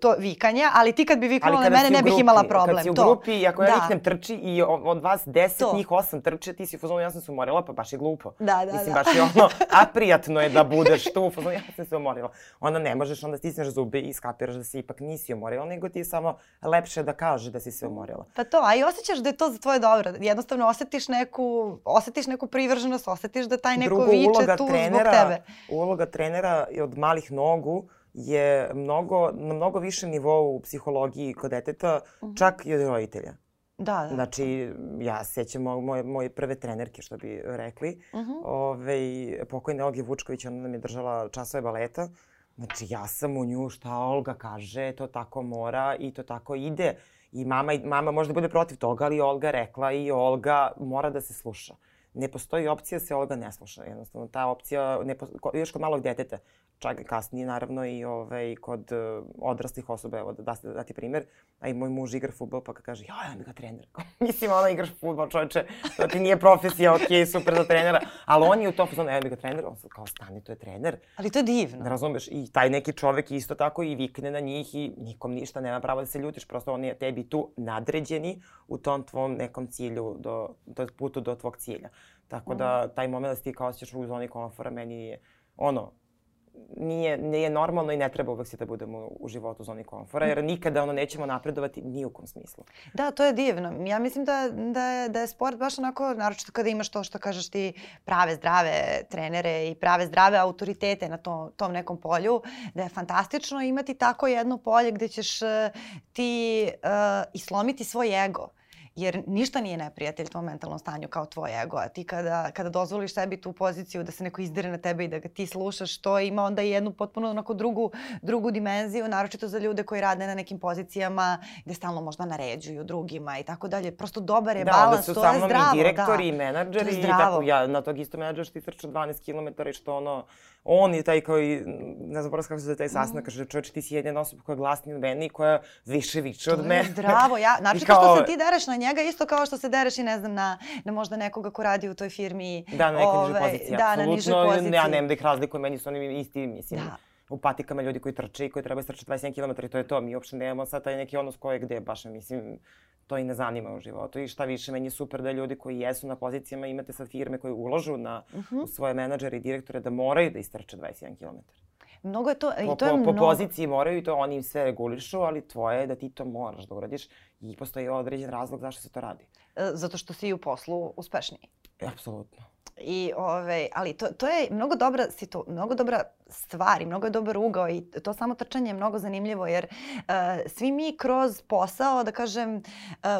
to vikanje, ali ti kad bi viknula na mene ne bih imala problem. Kad si u grupi i ako ja da. viknem trči i od vas deset, to. njih osam trče, ti si u fazonu ja sam se umorila, pa baš je glupo. Da, da, mislim, da. baš je ono, aprijatno je da budeš tu u fazonu ja sam se umorila. Onda ne možeš, onda stisneš zube i skapiraš da se ipak nisi umorila, nego ti je samo lepše da kažeš da si se umorila. Pa to, a i osjećaš da je to za tvoje dobro. Jednostavno osetiš neku, osetiš neku privrženost, osetiš da taj neko Drugo, viče tu trenera, zbog tebe. Uloga trenera od malih nogu je mnogo, na mnogo višem nivou u psihologiji kod deteta, uh mhm. -huh. čak i od roditelja. Da, da. Znači, ja sećam moje, moje prve trenerke, što bi rekli. Uh mhm. -huh. Ove, pokojna Olga Vučković, ona nam je držala časove baleta. Znači, ja sam u nju šta Olga kaže, to tako mora i to tako ide. I mama, mama možda bude protiv toga, ali Olga rekla i Olga mora da se sluša ne postoji opcija da se Olga ne sluša. Jednostavno, ta opcija, ne još kod malog deteta, čak kasnije naravno i ovaj, kod uh, odraslih osoba, evo da, da, da ti primer, a i moj muž igra futbol pa kaže, ja, ja mi ga trener. Mislim, ona igraš futbol, čovječe, to ti nije profesija, ok, super za trenera, ali on je u tom fazonu, ja mi ga trener, on sad kao stani, to je trener. Ali to je divno. Ne razumeš, i taj neki čovek isto tako i vikne na njih i nikom ništa, nema pravo da se ljutiš, prosto on je tebi tu nadređeni u tom tvom nekom cilju, do, do putu do tvog cilja. Tako da mhm. taj moment da ti kao osjećaš u zoni komfora meni je ono, nije, nije normalno i ne treba uvek se da budemo u životu u zoni komfora, jer nikada ono nećemo napredovati ni u kom smislu. Da, to je divno. Ja mislim da, da, je, da je sport baš onako, naročito kada imaš to što kažeš ti prave zdrave trenere i prave zdrave autoritete na to, tom nekom polju, da je fantastično imati tako jedno polje gde ćeš uh, ti uh, islomiti svoj ego jer ništa nije neprijatelj tvom mentalnom stanju kao tvoj ego, a ti kada, kada dozvoliš sebi tu poziciju da se neko izdire na tebe i da ga ti slušaš, to ima onda jednu potpuno onako drugu, drugu dimenziju, naročito za ljude koji rade na nekim pozicijama gde stalno možda naređuju drugima i tako dalje. Prosto dobar je da, balans, to je zdravo. Da, su i direktori da. i menadžeri i tako, ja na tog isto menadžer što ti trča 12 km i što ono, on je taj koji, ne znam kako se zove taj sastanak, mm. kaže čovječ ti si jedna osoba koja je glasnija od mene i koja više viče od mene. zdravo, ja, znači kao... što se ti dereš na njega isto kao što se dereš i ne znam na, na možda nekoga ko radi u toj firmi. Da, na nekoj nižoj poziciji, da, na nižoj poziciji. Ja nemam da ih razlikujem, meni su oni isti, mislim. Da u patikama ljudi koji trče i koji treba strče 27 km i to je to. Mi uopšte nemamo sad taj neki odnos ko je gde, baš mislim, to i ne zanima u životu. I šta više, meni je super da ljudi koji jesu na pozicijama, imate sad firme koje uložu na, uh mhm. -huh. u svoje menadžere i direktore da moraju da istrče 21 km. Mnogo je to, po, i to je po, mnogo... Po poziciji moraju i to oni im sve regulišu, ali tvoje je da ti to moraš da uradiš i postoji određen razlog zašto se to radi. E, zato što si u poslu uspešniji. E, apsolutno. I, ove, ali to, to je mnogo dobra, situ, mnogo dobra stvar i mnogo je dobar ugao i to samo trčanje je mnogo zanimljivo jer uh, svi mi kroz posao, da kažem, uh,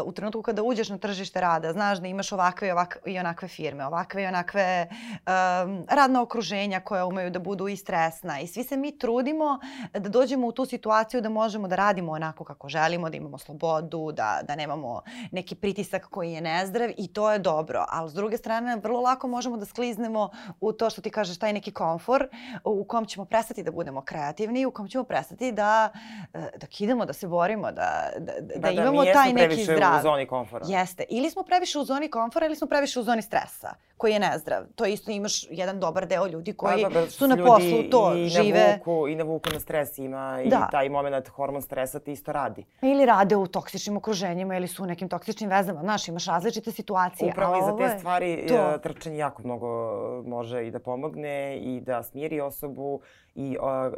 u trenutku kada uđeš na tržište rada, znaš da imaš ovakve i, ovakve, i onakve firme, ovakve i onakve um, radna okruženja koja umeju da budu i stresna i svi se mi trudimo da dođemo u tu situaciju da možemo da radimo onako kako želimo, da imamo slobodu, da, da nemamo neki pritisak koji je nezdrav i to je dobro. Ali s druge strane, vrlo lako možemo da skliznemo u to što ti kažeš, taj neki komfor u kom ćemo prestati da budemo kreativni, u kom ćemo prestati da, e, da kidamo, da se borimo, da, da, da, da, da imamo da, taj neki zdrav. Da, mi u zoni komfora. Jeste. Ili smo previše u zoni komfora ili smo previše u zoni stresa, koji je nezdrav. To isto imaš jedan dobar deo ljudi koji pa, da, su na poslu to i žive. Navuku, I navuku na stres ima da. i taj moment hormon stresa ti isto radi. Ili rade u toksičnim okruženjima ili su u nekim toksičnim vezama. Znaš, imaš različite situacije. Upravo i za te stvari to. trčanje jako mnogo može i da pomogne i da smiri osobu i uh,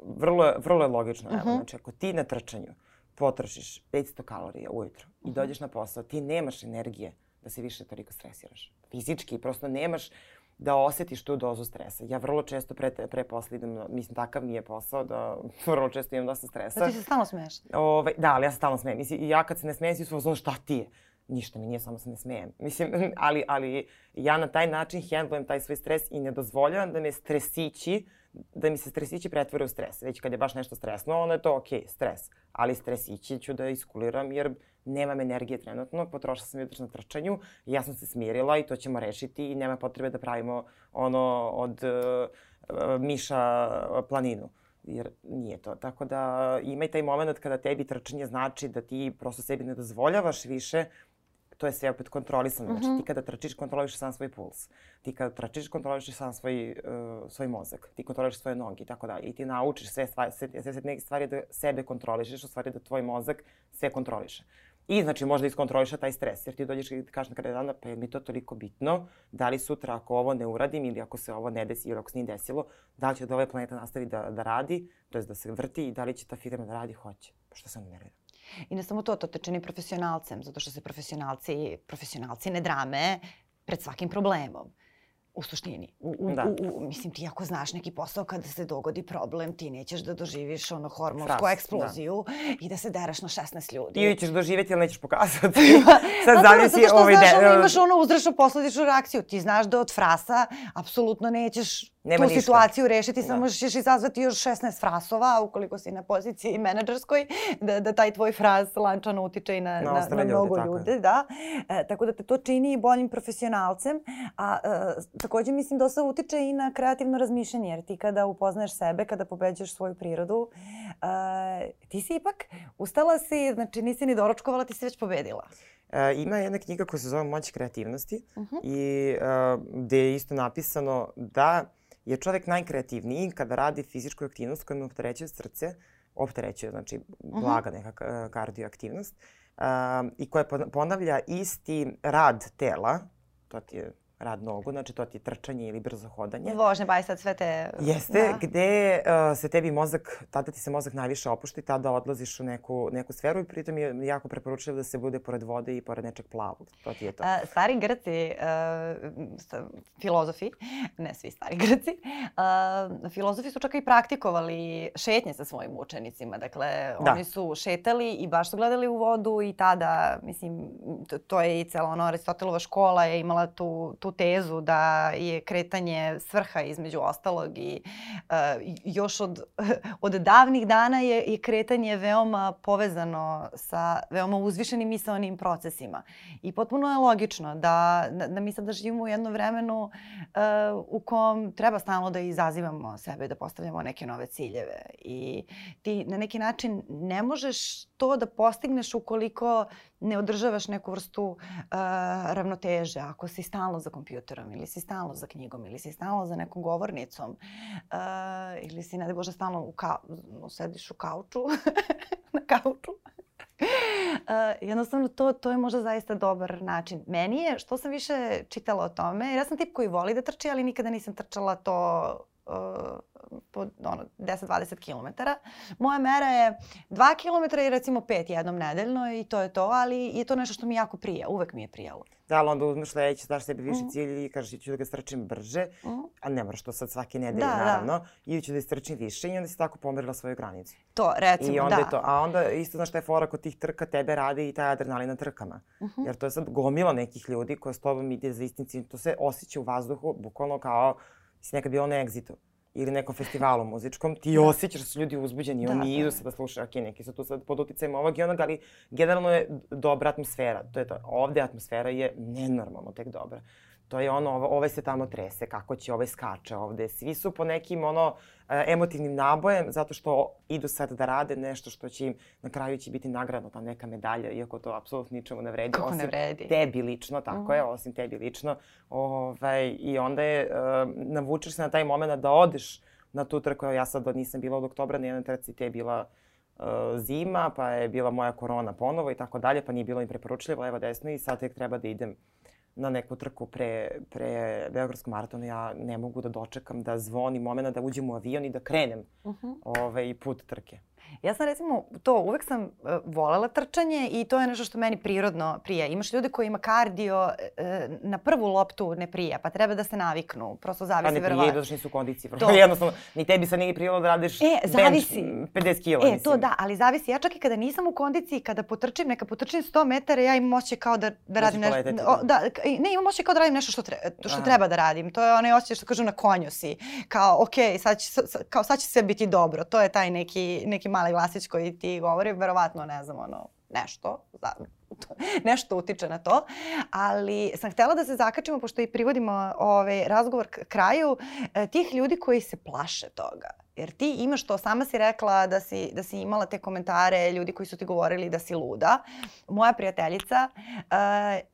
vrlo, vrlo je logično. Uh -huh. Evo, mhm. znači, ako ti na trčanju potrošiš 500 kalorija ujutro uh -huh. i mhm. dođeš na posao, ti nemaš energije da se više toliko stresiraš. Fizički, prosto nemaš da osetiš tu dozu stresa. Ja vrlo često pre, pre posla idem, mislim, takav mi je posao da vrlo često imam dosta stresa. Da ti se stalno smeješ? Ove, da, ali ja se stalno smejem. Mislim, ja kad se ne smejem, svi su ono šta ti je? Ništa mi nije, samo se ne smejem. Mislim, ali, ali ja na taj način handlujem taj svoj stres i ne dozvoljavam da me stresići da mi se stresići pretvore u stres. Već kad je baš nešto stresno, onda je to ok, stres. Ali stresići ću da iskuliram jer nemam energije trenutno, potrošila sam jutros na trčanju, ja sam se smirila i to ćemo rešiti i nema potrebe da pravimo ono od uh, miša planinu jer nije to. Tako da ima i taj moment kada tebi trčanje znači da ti prosto sebi ne dozvoljavaš više to je sve opet kontrolisano. Znači, mm -hmm. ti kada trčiš, kontroliš sam svoj puls. Ti kada trčiš, kontroliš sam svoj, uh, svoj mozak. Ti kontroliš svoje noge i tako dalje. I ti naučiš sve, stvari, sve, sve, sve neke stvari da sebe kontrolišeš, u stvari da tvoj mozak sve kontroliše. I znači možda iskontroliša taj stres, jer ti dođeš i kažeš na kraju dana, pa je mi to toliko bitno, da li sutra ako ovo ne uradim ili ako se ovo ne desi ili ako se nije desilo, da li će da ovaj planeta nastavi da, da radi, to je da se vrti i da li će ta firma da radi, hoće. Pa što ne nervira? I ne samo to, to te čini profesionalcem, zato što se profesionalci, profesionalci ne drame pred svakim problemom u suštini. U, u, da. u, u, mislim, ti ako znaš neki posao kada se dogodi problem, ti nećeš da doživiš ono hormonsku Fras, eksploziju da. i da se deraš na 16 ljudi. Ili ćeš doživjeti, ali nećeš pokazati. Sad da, zavisi zato što ovaj znaš, de... ono, imaš ono uzrešnu posledičnu reakciju. Ti znaš da od frasa apsolutno nećeš Nema tu ništa. situaciju rešiti, da. samo ćeš izazvati još 16 frasova, ukoliko si na poziciji menadžerskoj, da, da taj tvoj fras lančano utiče i na, na, na, na mnogo ljudi. ljudi da. E, tako da te to čini boljim profesionalcem, a e, takođe mislim dosta utiče i na kreativno razmišljanje, jer ti kada upoznaješ sebe, kada pobeđaš svoju prirodu, e, ti si ipak ustala si, znači nisi ni doručkovala, ti si već pobedila. E, ima jedna knjiga koja se zove Moć kreativnosti uh -huh. i uh, gde je isto napisano da je čovek najkreativniji kada radi fizičku aktivnost koja mu opterećuje srce, opterećuje, znači blaga neka kardioaktivnost, uh, i koja ponavlja isti rad tela, to ti je rad nogu, znači to ti je trčanje ili brzo hodanje. Vožnje, baj sad sve te... Jeste, da. gde uh, se tebi mozak, tada ti se mozak najviše opušta i tada odlaziš u neku, neku sferu i pritom je jako preporučljivo da se bude pored vode i pored nečeg plavog. To ti je to. Uh, stari Grci, uh, filozofi, ne svi stari Grci, uh, filozofi su čak i praktikovali šetnje sa svojim učenicima. Dakle, da. oni su šetali i baš su gledali u vodu i tada, mislim, to, to je i cela ono Aristotelova škola je imala tu, tu tezu da je kretanje svrha između ostalog i uh, još od, od davnih dana je, je kretanje veoma povezano sa veoma uzvišenim misalnim procesima. I potpuno je logično da, da, da mi sada živimo u jednom vremenu uh, u kom treba stalno da izazivamo sebe, da postavljamo neke nove ciljeve. I ti na neki način ne možeš to da postigneš ukoliko ne održavaš neku vrstu uh, ravnoteže. Ako si stalno za kompjuterom ili si stalno za knjigom ili si stalno za nekom govornicom uh, ili si, ne da Bože, stalno u ka sediš u kauču, na kauču. Uh, jednostavno to, to je možda zaista dobar način. Meni je, što sam više čitala o tome, ja sam tip koji voli da trči, ali nikada nisam trčala to uh, po ono, 10-20 km. Moja mera je 2 km i recimo 5 jednom nedeljno i to je to, ali je to nešto što mi jako prija, uvek mi je prijalo. Da, ali onda uzmeš sledeći, daš sebi viši mm. cilj i kažeš ću da ga strčim brže, mm. a ne moraš to sad svake nedelje, da, da. naravno. Da. Ili ću da istrčim više i onda si tako pomerila svoju granicu. To, recimo, I onda da. Je to, a onda isto znaš šta je fora kod tih trka, tebe radi i taj adrenalin na trkama. Mm -hmm. Jer to je sad gomila nekih ljudi koja s tobom ide za istim ciljem. To se osjeća u vazduhu, bukvalno kao si nekad bilo na egzitu ili nekom festivalu muzičkom, ti da. osjećaš da su ljudi uzbuđeni, da, oni da. idu sad da slušaju, ok, neki su tu sad pod uticajem ovog i onog, ali generalno je dobra atmosfera. To je to. Ovde atmosfera je nenormalno tek dobra. To je ono, ovaj se tamo trese, kako će, ovaj skače ovde. Svi su po nekim ono e, emotivnim nabojem, zato što idu sad da rade nešto što će im, na kraju će biti nagradno, ta neka medalja, iako to apsolutno ničemu ne vredi. Kako osim ne vredi? Tebi lično, tako uh -huh. je, osim tebi lično. Ovaj, I onda je, uh, navučeš se na taj moment da odeš na tu trku. Ja sad nisam bila od oktobra na jednoj trci, te je bila uh, zima, pa je bila moja korona ponovo i tako dalje, pa nije bilo ni preporučljivo, levo desno i sad tek treba da idem na neku trku pre, pre Beogradskog maratona, ja ne mogu da dočekam da zvoni momena da uđem u avion i da krenem uh -huh. ovaj, put trke. Ja sam recimo to, uvek sam uh, volela trčanje i to je nešto što meni prirodno prija. Imaš ljude koji ima kardio uh, na prvu loptu ne prija, pa treba da se naviknu. Prosto zavisi verovatno. Pa ne prije, došli nisu u kondiciji. To. Jednostavno, ni tebi sad nije prijelo da radiš e, zavisi. bench 50 kila. E, mislim. to da, ali zavisi. Ja čak i kada nisam u kondiciji, kada potrčim, neka potrčim 100 metara, ja imam osjećaj kao da, da radim nešto. Da. da, ne, imam osjećaj kao da radim nešto što, tre, što treba da radim. To je onaj osjećaj što kažu na konju si. Kao, ok, sad će, kao, sad će sve biti dobro. To je taj neki, neki mali glasić koji ti govori, verovatno, ne znam, ono, nešto, da, nešto utiče na to, ali sam htela da se zakačimo, pošto i privodimo ovaj razgovor k kraju, eh, tih ljudi koji se plaše toga. Jer ti imaš to, sama si rekla da si, da si imala te komentare ljudi koji su ti govorili da si luda. Moja prijateljica uh,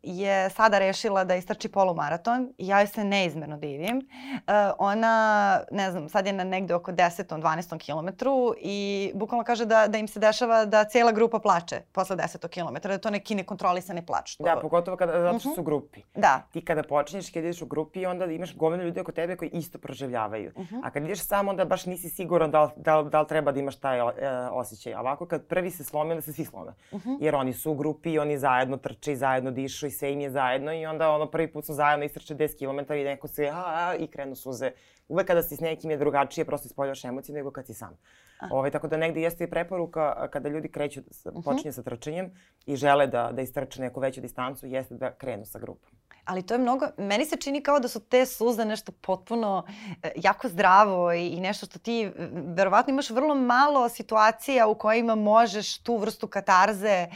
je sada rešila da istrči polumaraton i ja joj se neizmerno divim. Uh, ona, ne znam, sad je na negde oko 10. 12. kilometru i bukvalno kaže da, da im se dešava da cijela grupa plače posle 10. kilometra, da to neki nekontrolisani plač. Da, pogotovo kada, zato što su u mhm. grupi. Da. Ti kada počinješ, kada ideš u grupi, onda imaš gomilu ljudi oko tebe koji isto proživljavaju. Uh mhm. -huh. A kad ideš sam, onda baš nisi siguran da li, da, li, da li treba da imaš taj e, osjećaj. A ovako kad prvi se slomi, onda se svi slome. Uh mhm. -huh. Jer oni su u grupi i oni zajedno trče i zajedno dišu i sve im je zajedno i onda ono prvi put su zajedno istrče 10 km i neko se a, a, i krenu suze. Uvek kada si s nekim je drugačije, prosto ispoljaš emocije nego kad si sam. Ove, ovaj, tako da negde jeste i preporuka kada ljudi kreću, -huh. počinje sa trčanjem i žele da, da istrče neku veću distancu, jeste da krenu sa grupom ali to je mnogo, meni se čini kao da su te suze nešto potpuno e, jako zdravo i, i nešto što ti verovatno imaš vrlo malo situacija u kojima možeš tu vrstu katarze e,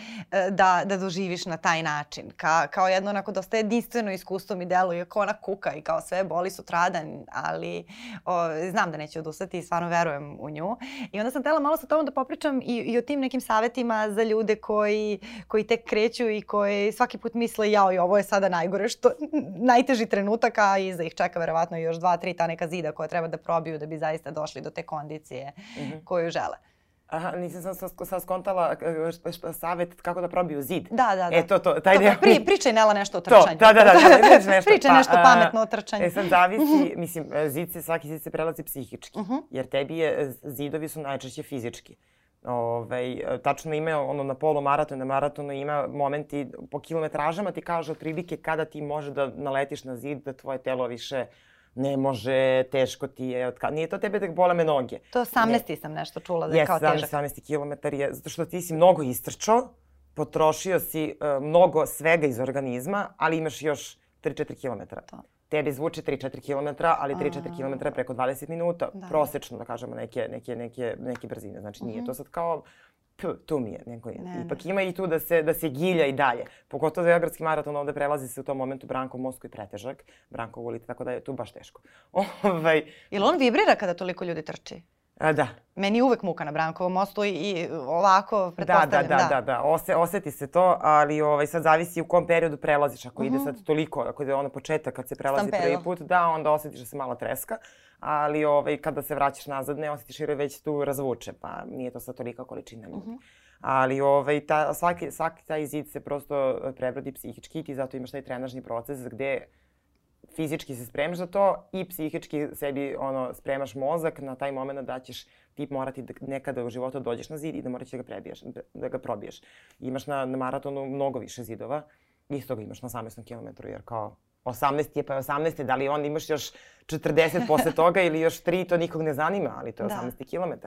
da, da doživiš na taj način. Ka, kao jedno onako dosta jedinstveno iskustvo mi deluje, kao ona kuka i kao sve boli sutradan, ali o, znam da neće odustati i stvarno verujem u nju. I onda sam tela malo sa tobom da popričam i, i o tim nekim savetima za ljude koji, koji tek kreću i koji svaki put misle jao i ovo je sada najgore što najteži trenutak, a iza ih čeka verovatno još dva, tri ta neka zida koja treba da probiju da bi zaista došli do te kondicije mm -hmm. koju žele. Aha, nisam sad, sad skontala savet kako da probiju zid. Da, da, da. E, to, to, taj to, deo. Pri, pričaj Nela nešto o trčanju. To, da, da, da, da, nešto. pričaj pa, nešto pametno o trčanju. E sad zavisi, mislim, zid se, svaki zid se prelazi psihički, uh mhm. -huh. jer tebi je, zidovi su najčešće fizički. Ovaj, tačno ima ono na polu maratonu, na maratonu ima momenti po kilometražama ti kaže otprilike kada ti može da naletiš na zid da tvoje telo više ne može, teško ti je. Otka... Nije to tebe tek bole me noge. To 18 ne. sam nešto čula da je yes, kao težak. 18 km je, zato što ti si mnogo istrčao, potrošio si uh, mnogo svega iz organizma, ali imaš još 3-4 km. To tebi zvuči 3-4 km, ali 3-4 km preko 20 minuta, da. prosečno da kažemo neke, neke, neke, neke brzine. Znači nije uh -huh. to sad kao tu mi je. Neko je. Ne, Ipak ne. ima i tu da se, da se gilja i dalje. Pogotovo Beogradski maraton ovde prelazi se u tom momentu Branko Mosko i pretežak. Branko ulite, tako da je tu baš teško. ovaj... Ili on vibrira kada toliko ljudi trči? A, da. Meni je uvek muka na Brankovom mostu i, i ovako pretpostavljam. Da, da, da, da, da. Ose, oseti se to, ali ovaj, sad zavisi u kom periodu prelaziš. Ako uh -huh. ide mhm. sad toliko, ako ide ono početak kad se prelazi Stampelo. prvi put, da, onda osetiš da se malo treska. Ali ovaj, kada se vraćaš nazad, ne osetiš jer je već tu razvuče, pa nije to sad tolika količina ljudi. Uh mhm. -huh. Ali ovaj, ta, svaki, svaki taj zid se prosto prebrodi psihički i ti zato imaš taj trenažni proces gde fizički se spremaš za to i psihički sebi ono, spremaš mozak na taj moment da ćeš ti morati da nekada u životu dođeš na zid i da moraš da ga prebiješ, da, da ga probiješ. Imaš na, na maratonu mnogo više zidova, isto ga imaš na 18 km, jer kao 18 je pa je 18, da li onda imaš još 40 posle toga ili još 3, to nikog ne zanima, ali to je 18 da. km.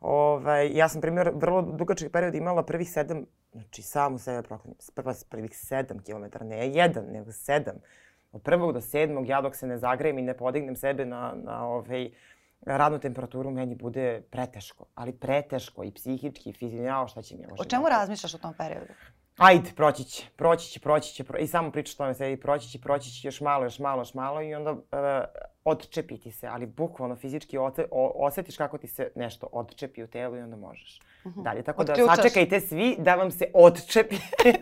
Ovaj, ja sam, primjer, vrlo dugačak period imala prvih sedam, znači samu sebe proklanjam, prva prvih sedam kilometara, ne jedan, nego sedam. Od prvog do sedmog, ja dok se ne zagrejem i ne podignem sebe na, na ovaj, radnu temperaturu, meni bude preteško. Ali preteško i psihički i fizički, jao šta će mi ovo O čemu razmišljaš u tom periodu? Ajde, proći će, proći će, proći će, pro... i samo pričaš tome sebi, proći će, proći će, još malo, još malo, još malo i onda uh, odčepi ti se, ali bukvalno fizički oce, o, osetiš kako ti se nešto odčepi u telu i onda možeš uh mhm. -huh. dalje. Tako da Otključaš. sačekajte svi da vam se odčepi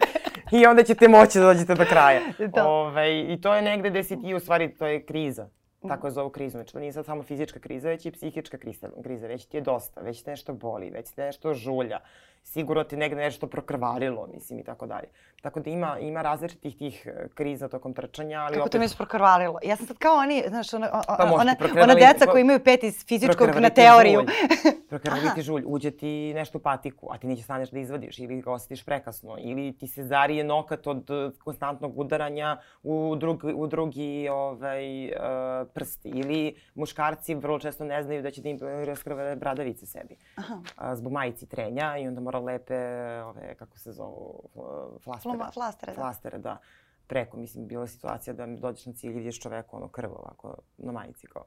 i onda ćete moći da dođete do kraja. da. Ove, ovaj, I to je negde gde si ti u stvari, to je kriza. Tako je zovu krizu. Znači, to nije sad samo fizička kriza, već i psihička kriza. Već ti je dosta, već te nešto boli, već te nešto žulja sigurno ti negde nešto prokrvarilo, mislim, i tako dalje. Tako da ima, ima različitih tih e, kriza tokom trčanja, ali Kako opet... to misliš prokrvarilo? Ja sam sad kao oni, znaš, ona, o, pa ona, ona deca koji imaju pet iz fizičkog na teoriju. Prokrvarili ti žulj, uđe ti nešto u patiku, a ti neće staneš da izvadiš ili ga osjetiš prekasno, ili ti se zarije nokat od e, konstantnog udaranja u drugi, u drugi ovaj, uh, prst, ili muškarci vrlo često ne znaju da će da im raskrve bradavice sebi. Aha. Uh, zbog majici trenja i onda mora lepe, ove, kako se zovu, flastere. Fluma, flastere, da. Flastere, da. Preko, mislim, bila situacija da dođeš na cilj i vidiš čoveku, ono, krv ovako, na majici, kao,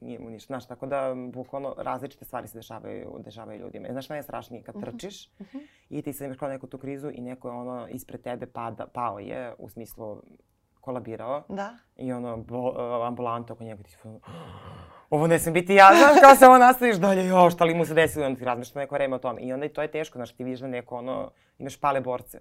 nije mu ništa. Znaš, tako da, bukvalno, različite stvari se dešavaju, dešavaju ljudima. Znaš, najstrašnije kad mhm, trčiš uh mhm. -huh. i ti sad imaš kao neku tu krizu i neko je ono ispred tebe pada, pao je, u smislu kolabirao. Da. I ono, bo, ambulanta oko njega ti ovo ne sam biti ja, znaš, kao samo nastaviš dalje, jo, šta li mu se desilo, onda ti razmišljaš neko vreme o tome. I onda i to je teško, znaš, ti vidiš da neko, ono, imaš pale borce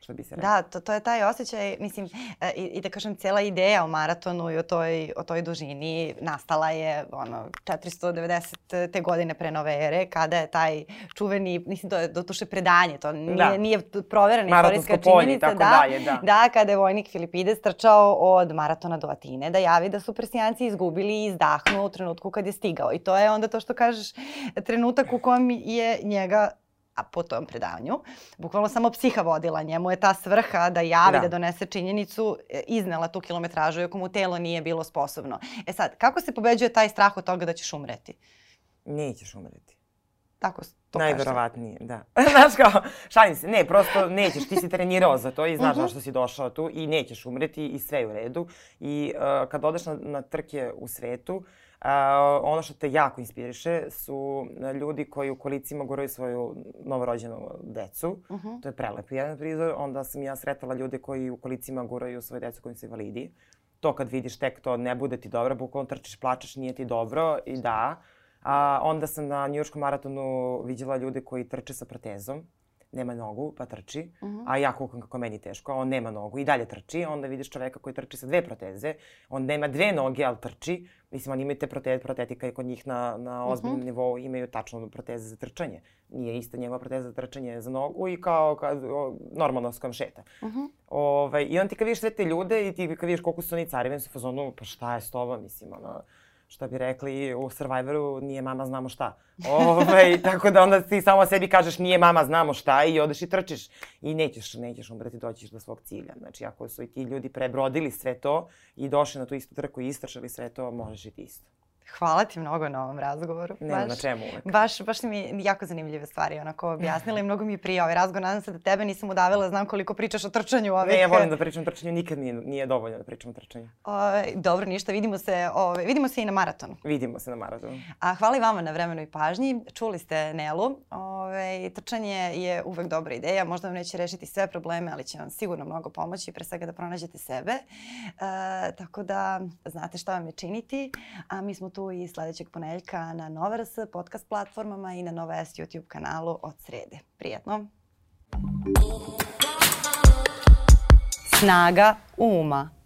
što bi se rekao. Da, to, to je taj osjećaj, mislim, e, i, i da kažem, cijela ideja o maratonu i o toj, o toj dužini nastala je ono, 490. te godine pre nove ere, kada je taj čuveni, mislim, to je dotuše predanje, to nije, da. nije proverena istorijska činjenica. Tako da, dalje, da. da, kada je vojnik Filipides trčao od maratona do Atine, da javi da su persijanci izgubili i izdahnu u trenutku kad je stigao. I to je onda to što kažeš, trenutak u kojem je njega a po tom predavanju, bukvalno samo psiha vodila. Njemu je ta svrha da javi, da, da donese činjenicu, e, iznela tu kilometražu, iako mu telo nije bilo sposobno. E sad, kako se pobeđuje taj strah od toga da ćeš umreti? Nećeš umreti. Tako to Najverovatnije, da. znaš kao, šalim se, ne, prosto nećeš, ti si trenirao za to i znaš uh mhm. -huh. zašto si došao tu i nećeš umreti i sve je u redu. I uh, kad odeš na, na trke u svetu, uh, ono što te jako inspiriše su ljudi koji u kolicima guraju svoju novorođenu decu. Uh mhm. -huh. To je prelep jedan prizor. Onda sam ja sretala ljude koji u kolicima guraju svoje decu koji su invalidi. To kad vidiš tek to ne bude ti dobro, bukvalno trčiš, plačeš, nije ti dobro i da. A, onda sam na njujorskom maratonu vidjela ljude koji trče sa protezom nema nogu, pa trči, uh -huh. a ja kukam kako meni teško, a on nema nogu i dalje trči, onda vidiš čoveka koji trči sa dve proteze, on nema dve noge, ali trči, mislim, oni imaju te proteze, protetika i kod njih na, na ozbiljnom uh -huh. nivou imaju tačno proteze za trčanje. Nije ista njegova proteza za trčanje za nogu i kao, kao normalno s kojom šeta. Uh -huh. Ovaj, I on ti kad vidiš sve te ljude i ti kad vidiš koliko su oni cariveni su fazonu, pa šta je s tobom, mislim, ono, što bi rekli u Survivoru, nije mama znamo šta. Ove, ovaj, tako da onda ti samo sebi kažeš nije mama znamo šta i odeš i trčiš. I nećeš, nećeš umreti, doćiš do svog cilja. Znači ako su i ti ljudi prebrodili sve to i došli na tu istu trku i istrčali sve to, možeš i ti isto. Hvala ti mnogo na ovom razgovoru. Ne, baš, na čemu uvek. Baš, baš si mi jako zanimljive stvari onako objasnila i mnogo mi je prija ovaj razgovor. Nadam se da tebe nisam udavila, znam koliko pričaš o trčanju. Ovih... Ne, ja volim da pričam o trčanju, nikad nije, nije dovoljno da pričam o trčanju. O, dobro, ništa, vidimo se, o, vidimo se i na maratonu. Vidimo se na maratonu. A hvala i vama na vremenu i pažnji. Čuli ste Nelu. Ove, trčanje je uvek dobra ideja, možda vam neće rešiti sve probleme, ali će vam sigurno mnogo pomoći, pre svega da pronađete sebe. E, tako da znate šta vam je činiti, a mi smo tu i sledećeg ponedeljka na Nova RS podcast platformama i na Nova S YouTube kanalu od srede. Prijetno! Snaga uma